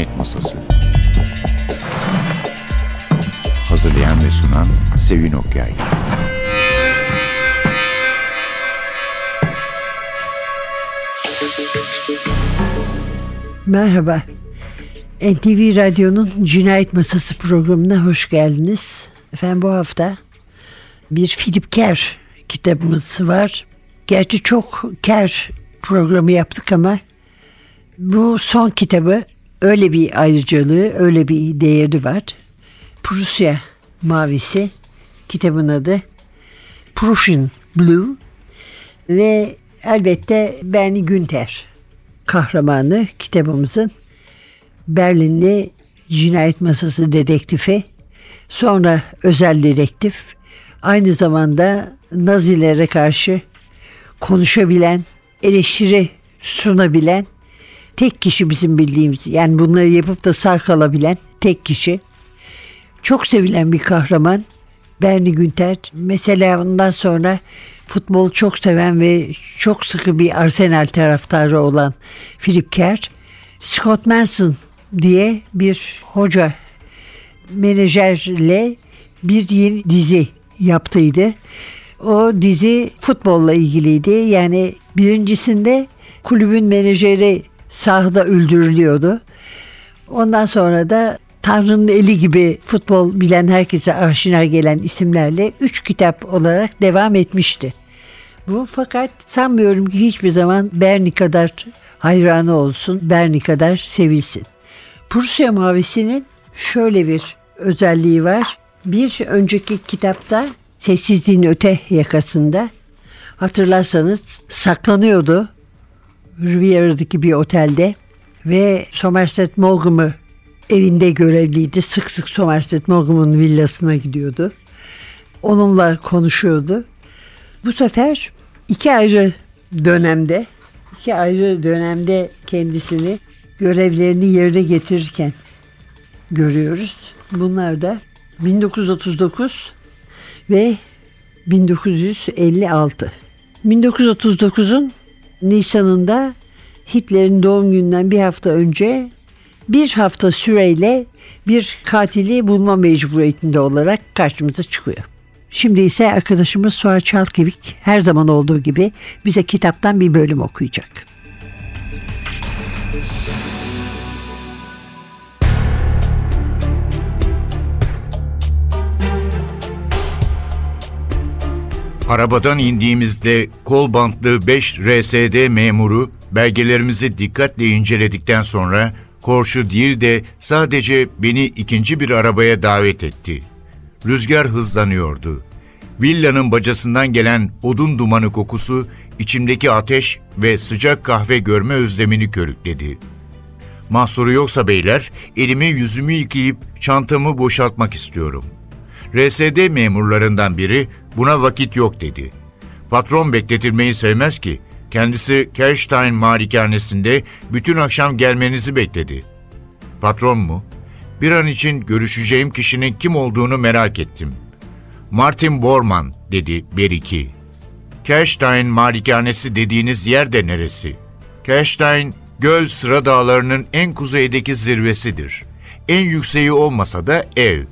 Cinayet Masası Hazırlayan ve sunan Sevin Okyay Merhaba. NTV Radyo'nun Cinayet Masası programına hoş geldiniz. Efendim bu hafta bir Philip Kerr kitabımız var. Gerçi çok Kerr programı yaptık ama bu son kitabı öyle bir ayrıcalığı, öyle bir değeri var. Prusya Mavisi kitabın adı Prussian Blue ve elbette Bernie Günther kahramanı kitabımızın Berlinli cinayet masası dedektifi, sonra özel dedektif, aynı zamanda Nazilere karşı konuşabilen, eleştiri sunabilen tek kişi bizim bildiğimiz. Yani bunları yapıp da sağ kalabilen tek kişi. Çok sevilen bir kahraman. Bernie Günter. Mesela ondan sonra futbol çok seven ve çok sıkı bir Arsenal taraftarı olan Philip Kerr. Scott Manson diye bir hoca menajerle bir yeni dizi yaptıydı. O dizi futbolla ilgiliydi. Yani birincisinde kulübün menajeri sahada öldürülüyordu. Ondan sonra da Tanrı'nın eli gibi futbol bilen herkese aşina gelen isimlerle üç kitap olarak devam etmişti. Bu fakat sanmıyorum ki hiçbir zaman Bernie kadar hayranı olsun, Bernie kadar sevilsin. Prusya Mavisi'nin şöyle bir özelliği var. Bir önceki kitapta Sessizliğin Öte yakasında hatırlarsanız saklanıyordu Riviera'daki bir otelde ve Somerset Maugham'ı evinde görevliydi. Sık sık Somerset Maugham'ın villasına gidiyordu. Onunla konuşuyordu. Bu sefer iki ayrı dönemde, iki ayrı dönemde kendisini görevlerini yerine getirirken görüyoruz. Bunlar da 1939 ve 1956. 1939'un Nisan'ında Hitler'in doğum gününden bir hafta önce bir hafta süreyle bir katili bulma mecburiyetinde olarak karşımıza çıkıyor. Şimdi ise arkadaşımız Suat Çalkevik her zaman olduğu gibi bize kitaptan bir bölüm okuyacak. Arabadan indiğimizde kol bantlı 5 RSD memuru belgelerimizi dikkatle inceledikten sonra Korşu değil de sadece beni ikinci bir arabaya davet etti. Rüzgar hızlanıyordu. Villanın bacasından gelen odun dumanı kokusu içimdeki ateş ve sıcak kahve görme özlemini körükledi. Mahsuru yoksa beyler, elimi yüzümü yıkayıp çantamı boşaltmak istiyorum. RSD memurlarından biri buna vakit yok dedi. Patron bekletilmeyi sevmez ki. Kendisi Kerstein malikanesinde bütün akşam gelmenizi bekledi. Patron mu? Bir an için görüşeceğim kişinin kim olduğunu merak ettim. Martin Bormann dedi Beriki. Kerstein malikanesi dediğiniz yer de neresi? Kerstein, göl sıra dağlarının en kuzeydeki zirvesidir. En yükseği olmasa da ev.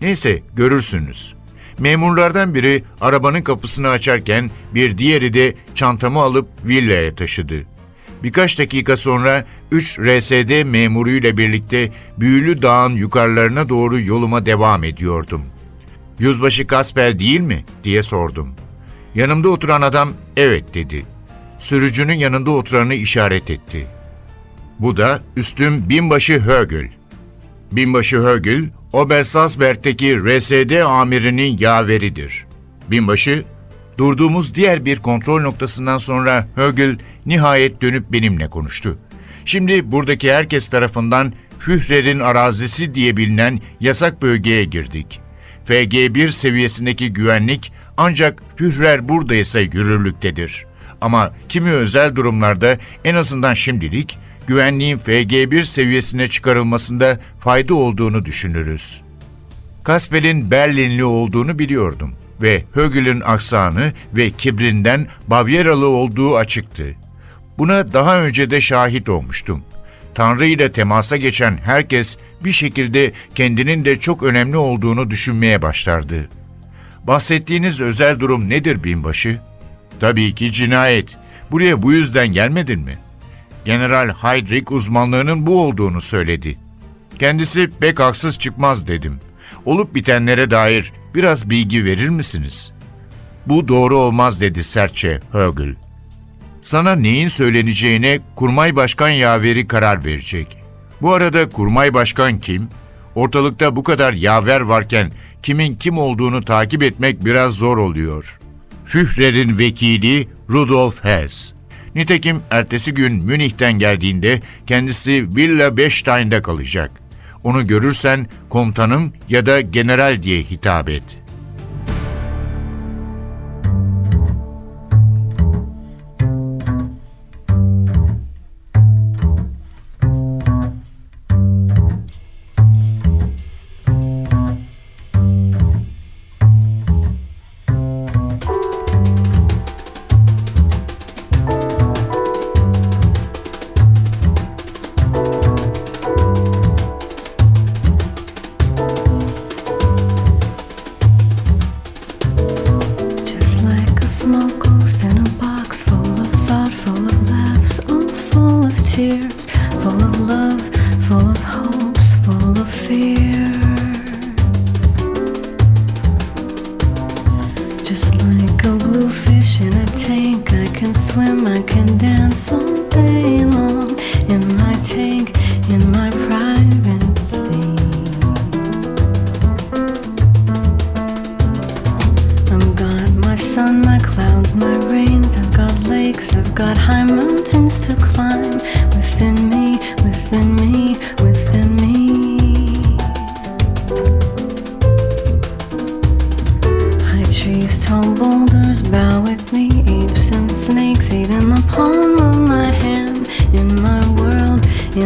Neyse görürsünüz. Memurlardan biri arabanın kapısını açarken bir diğeri de çantamı alıp villaya taşıdı. Birkaç dakika sonra 3 RSD memuruyla birlikte Büyülü Dağ'ın yukarılarına doğru yoluma devam ediyordum. Yüzbaşı Kasper değil mi? diye sordum. Yanımda oturan adam evet dedi. Sürücünün yanında oturanı işaret etti. Bu da üstüm binbaşı Högel. Binbaşı Högel, Obersalzberg'teki RSD amirinin yaveridir. Binbaşı, durduğumuz diğer bir kontrol noktasından sonra Högel nihayet dönüp benimle konuştu. Şimdi buradaki herkes tarafından Führer'in arazisi diye bilinen yasak bölgeye girdik. FG1 seviyesindeki güvenlik ancak Führer buradaysa yürürlüktedir. Ama kimi özel durumlarda en azından şimdilik güvenliğin FG1 seviyesine çıkarılmasında fayda olduğunu düşünürüz. Kaspel'in Berlinli olduğunu biliyordum ve Högel'in aksanı ve kibrinden Bavyeralı olduğu açıktı. Buna daha önce de şahit olmuştum. Tanrı ile temasa geçen herkes bir şekilde kendinin de çok önemli olduğunu düşünmeye başlardı. Bahsettiğiniz özel durum nedir binbaşı? Tabii ki cinayet. Buraya bu yüzden gelmedin mi?'' General Heydrich uzmanlığının bu olduğunu söyledi. Kendisi pek haksız çıkmaz dedim. Olup bitenlere dair biraz bilgi verir misiniz? Bu doğru olmaz dedi sertçe Högel. Sana neyin söyleneceğine Kurmay Başkan yaveri karar verecek. Bu arada Kurmay Başkan kim? Ortalıkta bu kadar yaver varken kimin kim olduğunu takip etmek biraz zor oluyor. Führer'in vekili Rudolf Hess. Nitekim ertesi gün Münih'ten geldiğinde kendisi Villa Bechstein'de kalacak. Onu görürsen komutanım ya da general diye hitap et.''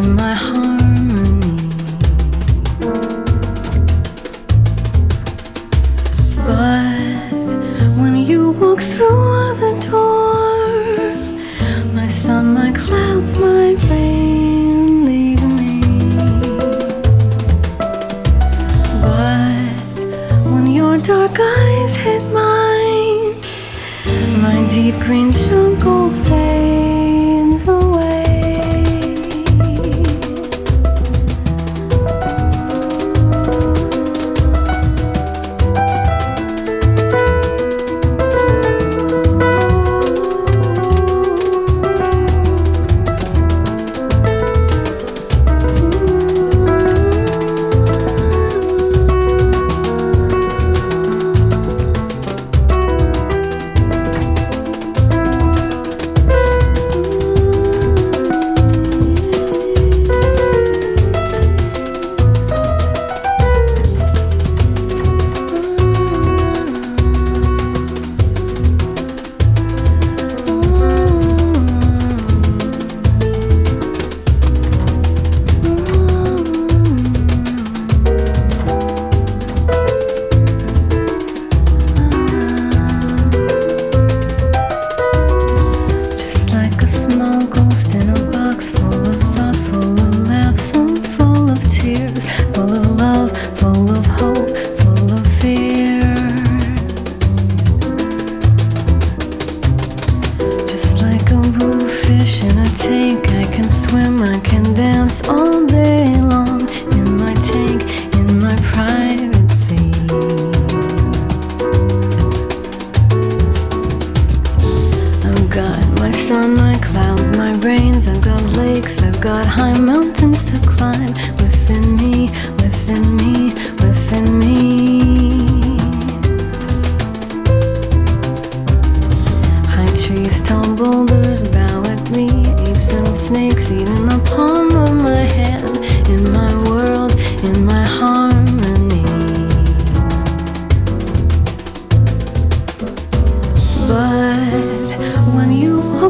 in my heart.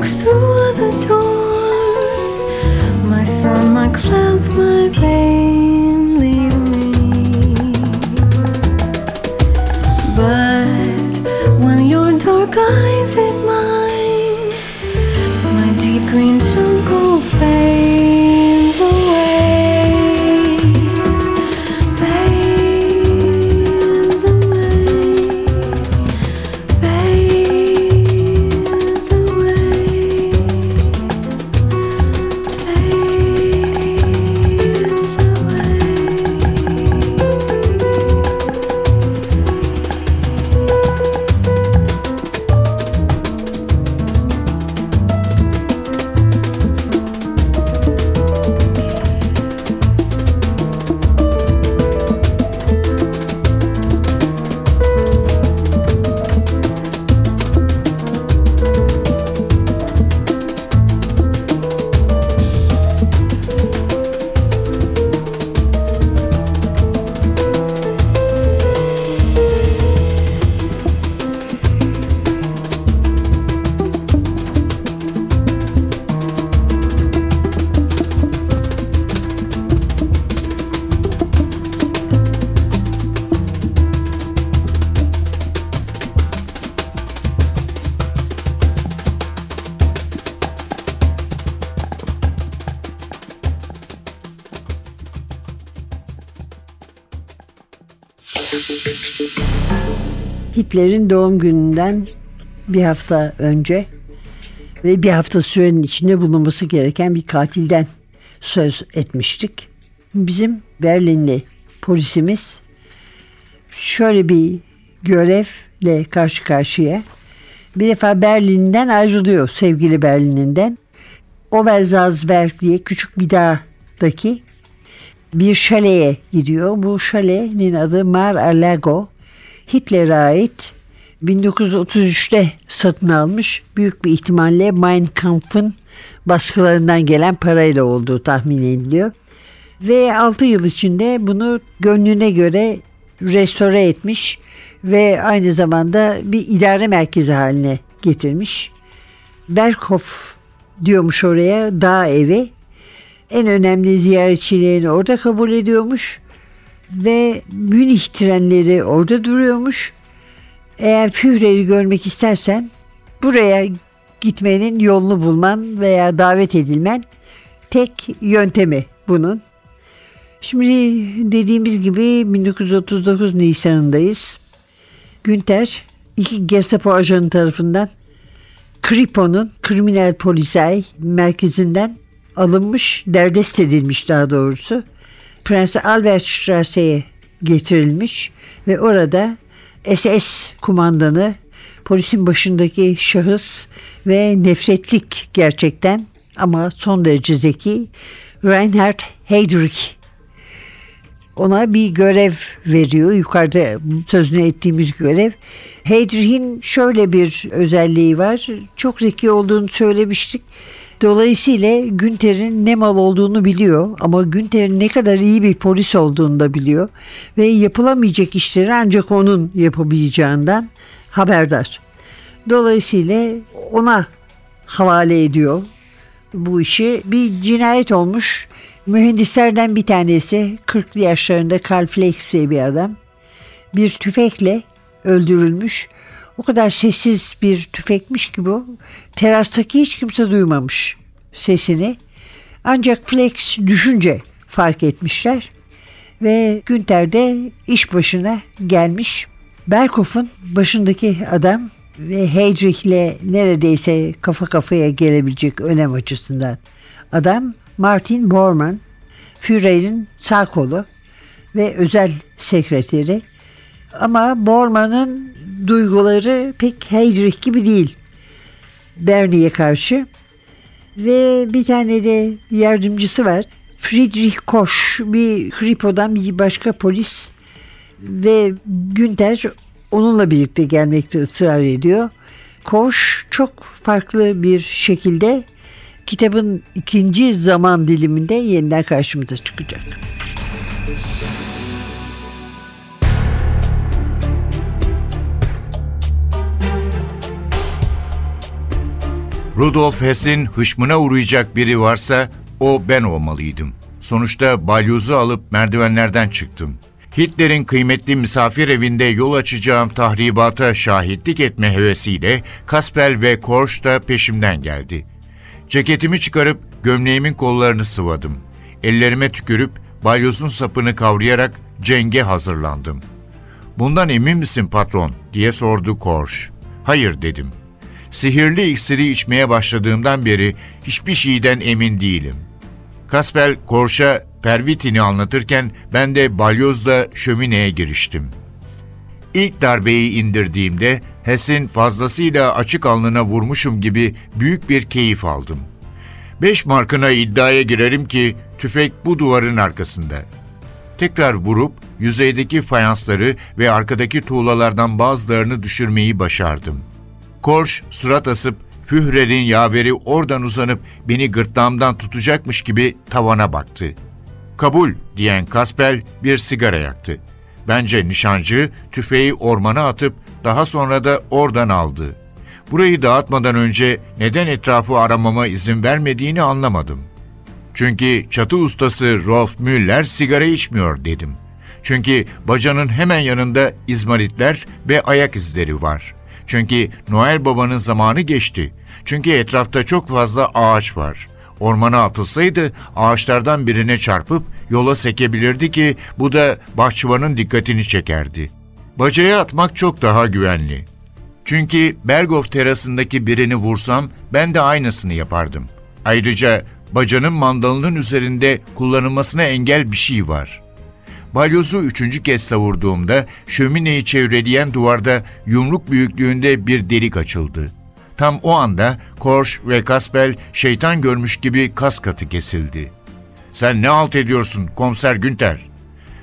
walk through the door. My sun, my clouds, my baby. Hitler'in doğum gününden bir hafta önce ve bir hafta sürenin içinde bulunması gereken bir katilden söz etmiştik. Bizim Berlinli polisimiz şöyle bir görevle karşı karşıya. Bir defa Berlin'den ayrılıyor sevgili Berlin'inden. Oberzalzberg diye küçük bir dağdaki bir şaleye gidiyor. Bu şalenin adı Mar a Lago. Hitler'e ait 1933'te satın almış. Büyük bir ihtimalle Mein Kampf'ın baskılarından gelen parayla olduğu tahmin ediliyor. Ve 6 yıl içinde bunu gönlüne göre restore etmiş ve aynı zamanda bir idare merkezi haline getirmiş. Berghof diyormuş oraya dağ evi. En önemli ziyaretçilerini orada kabul ediyormuş ve Münih trenleri orada duruyormuş. Eğer Führer'i görmek istersen buraya gitmenin yolunu bulman veya davet edilmen tek yöntemi bunun. Şimdi dediğimiz gibi 1939 Nisan'ındayız. Günter iki Gestapo ajanı tarafından Kripo'nun kriminal polisay merkezinden alınmış, derdest edilmiş daha doğrusu. Prens Albertstrasse'ye getirilmiş ve orada SS kumandanı, polisin başındaki şahıs ve nefretlik gerçekten ama son derece zeki Reinhard Heydrich ona bir görev veriyor. Yukarıda sözünü ettiğimiz görev. Heydrich'in şöyle bir özelliği var. Çok zeki olduğunu söylemiştik. Dolayısıyla Günter'in ne mal olduğunu biliyor ama Günter'in ne kadar iyi bir polis olduğunu da biliyor ve yapılamayacak işleri ancak onun yapabileceğinden haberdar. Dolayısıyla ona havale ediyor bu işi. Bir cinayet olmuş. Mühendislerden bir tanesi 40'lı yaşlarında Carl Flex bir adam bir tüfekle öldürülmüş. O kadar sessiz bir tüfekmiş ki bu. Terastaki hiç kimse duymamış sesini. Ancak Flex düşünce fark etmişler. Ve Günter de iş başına gelmiş. Berkhoff'un başındaki adam ve Heydrich'le neredeyse kafa kafaya gelebilecek önem açısından adam Martin Bormann, Führer'in sağ kolu ve özel sekreteri. Ama Bormann'ın duyguları pek Heydrich gibi değil Bernie'ye karşı. Ve bir tane de yardımcısı var. Friedrich Koch bir Kripo'dan bir başka polis ve Günter onunla birlikte gelmekte ısrar ediyor. Koch çok farklı bir şekilde kitabın ikinci zaman diliminde yeniden karşımıza çıkacak. Rudolf Hess'in hışmına uğrayacak biri varsa o ben olmalıydım. Sonuçta balyozu alıp merdivenlerden çıktım. Hitler'in kıymetli misafir evinde yol açacağım tahribata şahitlik etme hevesiyle Kaspel ve Korsch da peşimden geldi. Ceketimi çıkarıp gömleğimin kollarını sıvadım. Ellerime tükürüp balyozun sapını kavrayarak cenge hazırlandım. Bundan emin misin patron diye sordu Korsch. Hayır dedim. Sihirli iksiri içmeye başladığımdan beri hiçbir şeyden emin değilim. Kaspel Korş'a Pervitin'i anlatırken ben de balyozla şömineye giriştim. İlk darbeyi indirdiğimde Hess'in fazlasıyla açık alnına vurmuşum gibi büyük bir keyif aldım. Beş markına iddiaya girerim ki tüfek bu duvarın arkasında. Tekrar vurup yüzeydeki fayansları ve arkadaki tuğlalardan bazılarını düşürmeyi başardım. Korş surat asıp Führer'in yaveri oradan uzanıp beni gırtlağımdan tutacakmış gibi tavana baktı. Kabul diyen Kasper bir sigara yaktı. Bence nişancı tüfeği ormana atıp daha sonra da oradan aldı. Burayı dağıtmadan önce neden etrafı aramama izin vermediğini anlamadım. Çünkü çatı ustası Rolf Müller sigara içmiyor dedim. Çünkü bacanın hemen yanında izmaritler ve ayak izleri var. Çünkü Noel Baba'nın zamanı geçti. Çünkü etrafta çok fazla ağaç var. Ormana atılsaydı ağaçlardan birine çarpıp yola sekebilirdi ki bu da bahçıvanın dikkatini çekerdi. Bacaya atmak çok daha güvenli. Çünkü Berghof terasındaki birini vursam ben de aynısını yapardım. Ayrıca bacanın mandalının üzerinde kullanılmasına engel bir şey var. Balyozu üçüncü kez savurduğumda şömineyi çevreleyen duvarda yumruk büyüklüğünde bir delik açıldı. Tam o anda Korş ve Kaspel şeytan görmüş gibi kas katı kesildi. ''Sen ne halt ediyorsun komiser Günter?''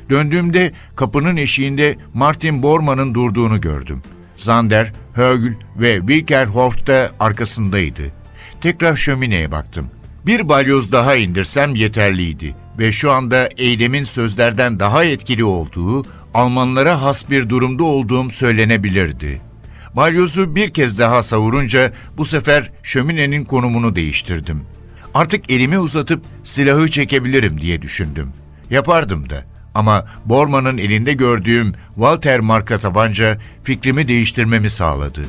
Döndüğümde kapının eşiğinde Martin Bormann'ın durduğunu gördüm. Zander, Högl ve Wilkerhoff da arkasındaydı. Tekrar şömineye baktım. Bir balyoz daha indirsem yeterliydi ve şu anda eylemin sözlerden daha etkili olduğu, Almanlara has bir durumda olduğum söylenebilirdi. Balyozu bir kez daha savurunca bu sefer şöminenin konumunu değiştirdim. Artık elimi uzatıp silahı çekebilirim diye düşündüm. Yapardım da. Ama Borman'ın elinde gördüğüm Walter marka tabanca fikrimi değiştirmemi sağladı.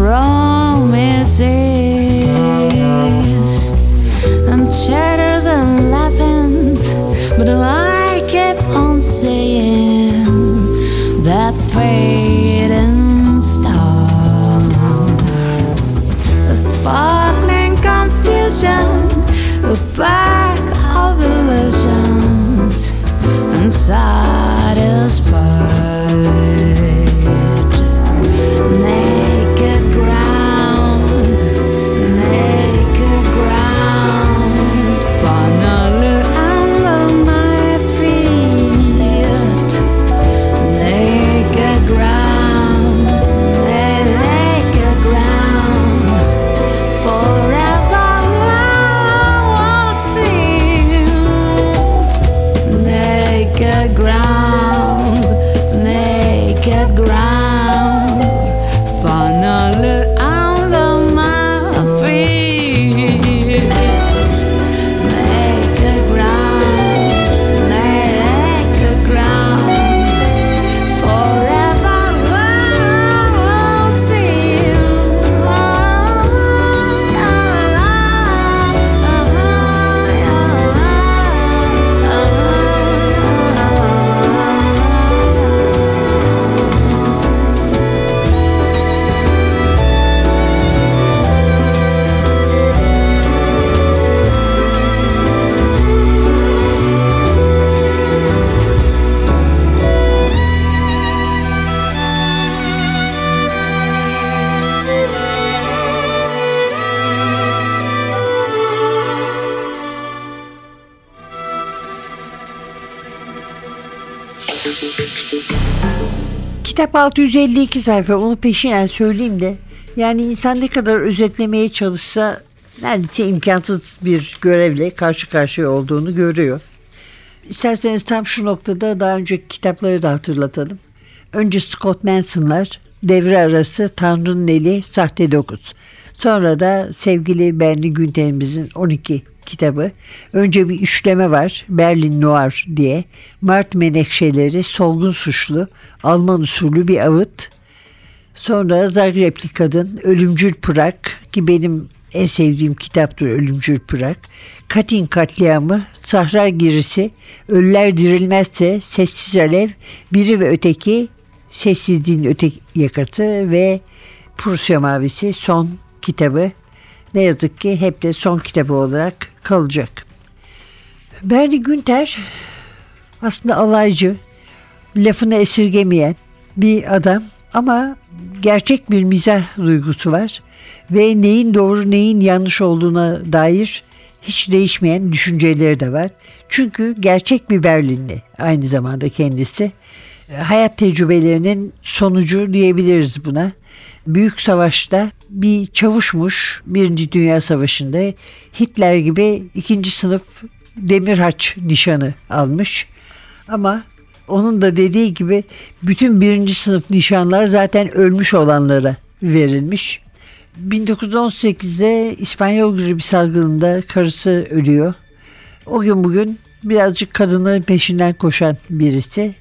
From Kitap 652 sayfa onu peşinen söyleyeyim de yani insan ne kadar özetlemeye çalışsa neredeyse imkansız bir görevle karşı karşıya olduğunu görüyor. İsterseniz tam şu noktada daha önceki kitapları da hatırlatalım. Önce Scott Manson'lar, Devre Arası, Tanrı'nın Eli, Sahte Dokuz. Sonra da sevgili Berni Günter'imizin 12 kitabı. Önce bir üçleme var Berlin Noir diye. Mart Menekşeleri, Solgun Suçlu, Alman usulü bir ağıt. Sonra Zagrebli Kadın, Ölümcül Pırak ki benim en sevdiğim kitaptır Ölümcül Pırak. Katin Katliamı, Sahra Girisi, Ölüler Dirilmezse, Sessiz Alev, Biri ve Öteki, Sessizliğin Öte Yakası ve Prusya Mavisi son kitabı. Ne yazık ki hep de son kitabı olarak kalacak. Berdi Günter aslında alaycı, lafını esirgemeyen bir adam ama gerçek bir mizah duygusu var ve neyin doğru neyin yanlış olduğuna dair hiç değişmeyen düşünceleri de var. Çünkü gerçek bir Berlinli aynı zamanda kendisi. Hayat tecrübelerinin sonucu diyebiliriz buna. Büyük savaşta bir çavuşmuş Birinci Dünya Savaşı'nda Hitler gibi ikinci sınıf demir haç nişanı almış. Ama onun da dediği gibi bütün birinci sınıf nişanlar zaten ölmüş olanlara verilmiş. 1918'de İspanyol gribi salgınında karısı ölüyor. O gün bugün birazcık kadının peşinden koşan birisi.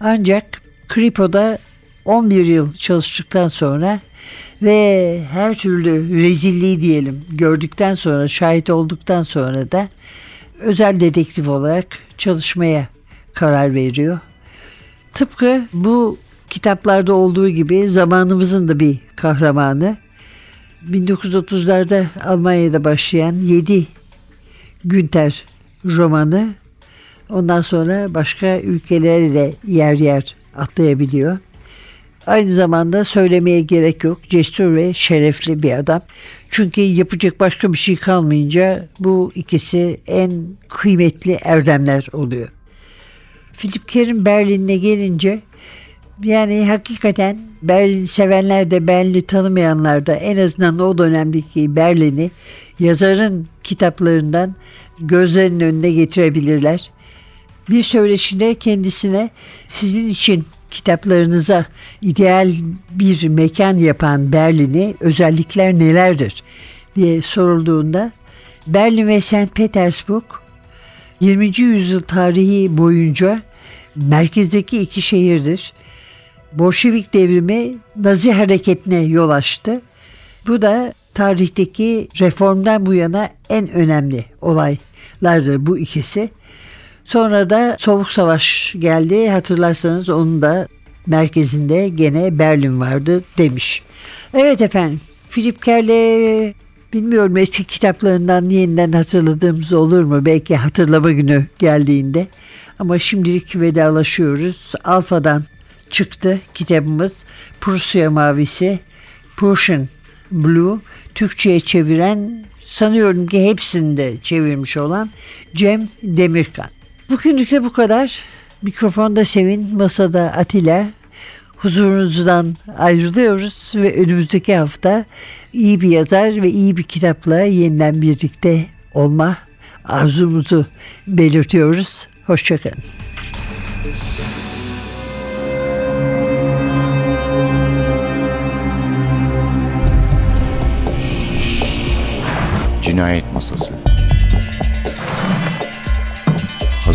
Ancak Kripo'da 11 yıl çalıştıktan sonra ve her türlü rezilliği diyelim gördükten sonra, şahit olduktan sonra da özel dedektif olarak çalışmaya karar veriyor. Tıpkı bu kitaplarda olduğu gibi zamanımızın da bir kahramanı. 1930'larda Almanya'da başlayan 7 Günter romanı ondan sonra başka ülkelere de yer yer atlayabiliyor. Aynı zamanda söylemeye gerek yok. Cesur ve şerefli bir adam. Çünkü yapacak başka bir şey kalmayınca bu ikisi en kıymetli erdemler oluyor. Philip Kerr'in Berlin'e gelince yani hakikaten Berlin sevenler de Berlin'i tanımayanlar da en azından o dönemdeki Berlin'i yazarın kitaplarından gözlerinin önüne getirebilirler. Bir söyleşinde kendisine sizin için kitaplarınıza ideal bir mekan yapan Berlin'i özellikler nelerdir diye sorulduğunda Berlin ve St. Petersburg 20. yüzyıl tarihi boyunca merkezdeki iki şehirdir. Bolşevik devrimi Nazi hareketine yol açtı. Bu da tarihteki reformdan bu yana en önemli olaylardır bu ikisi. Sonra da Soğuk Savaş geldi. Hatırlarsanız onun da merkezinde gene Berlin vardı demiş. Evet efendim Philip Kerr'le bilmiyorum eski kitaplarından yeniden hatırladığımız olur mu? Belki hatırlama günü geldiğinde. Ama şimdilik vedalaşıyoruz. Alfa'dan çıktı kitabımız. Prusya Mavisi, Prussian Blue. Türkçe'ye çeviren sanıyorum ki hepsini de çevirmiş olan Cem Demirkan. Bugünlük de bu kadar. Mikrofonda Sevin, masada Atilla. Huzurunuzdan ayrılıyoruz ve önümüzdeki hafta iyi bir yazar ve iyi bir kitapla yeniden birlikte olma arzumuzu belirtiyoruz. Hoşçakalın. Cinayet Masası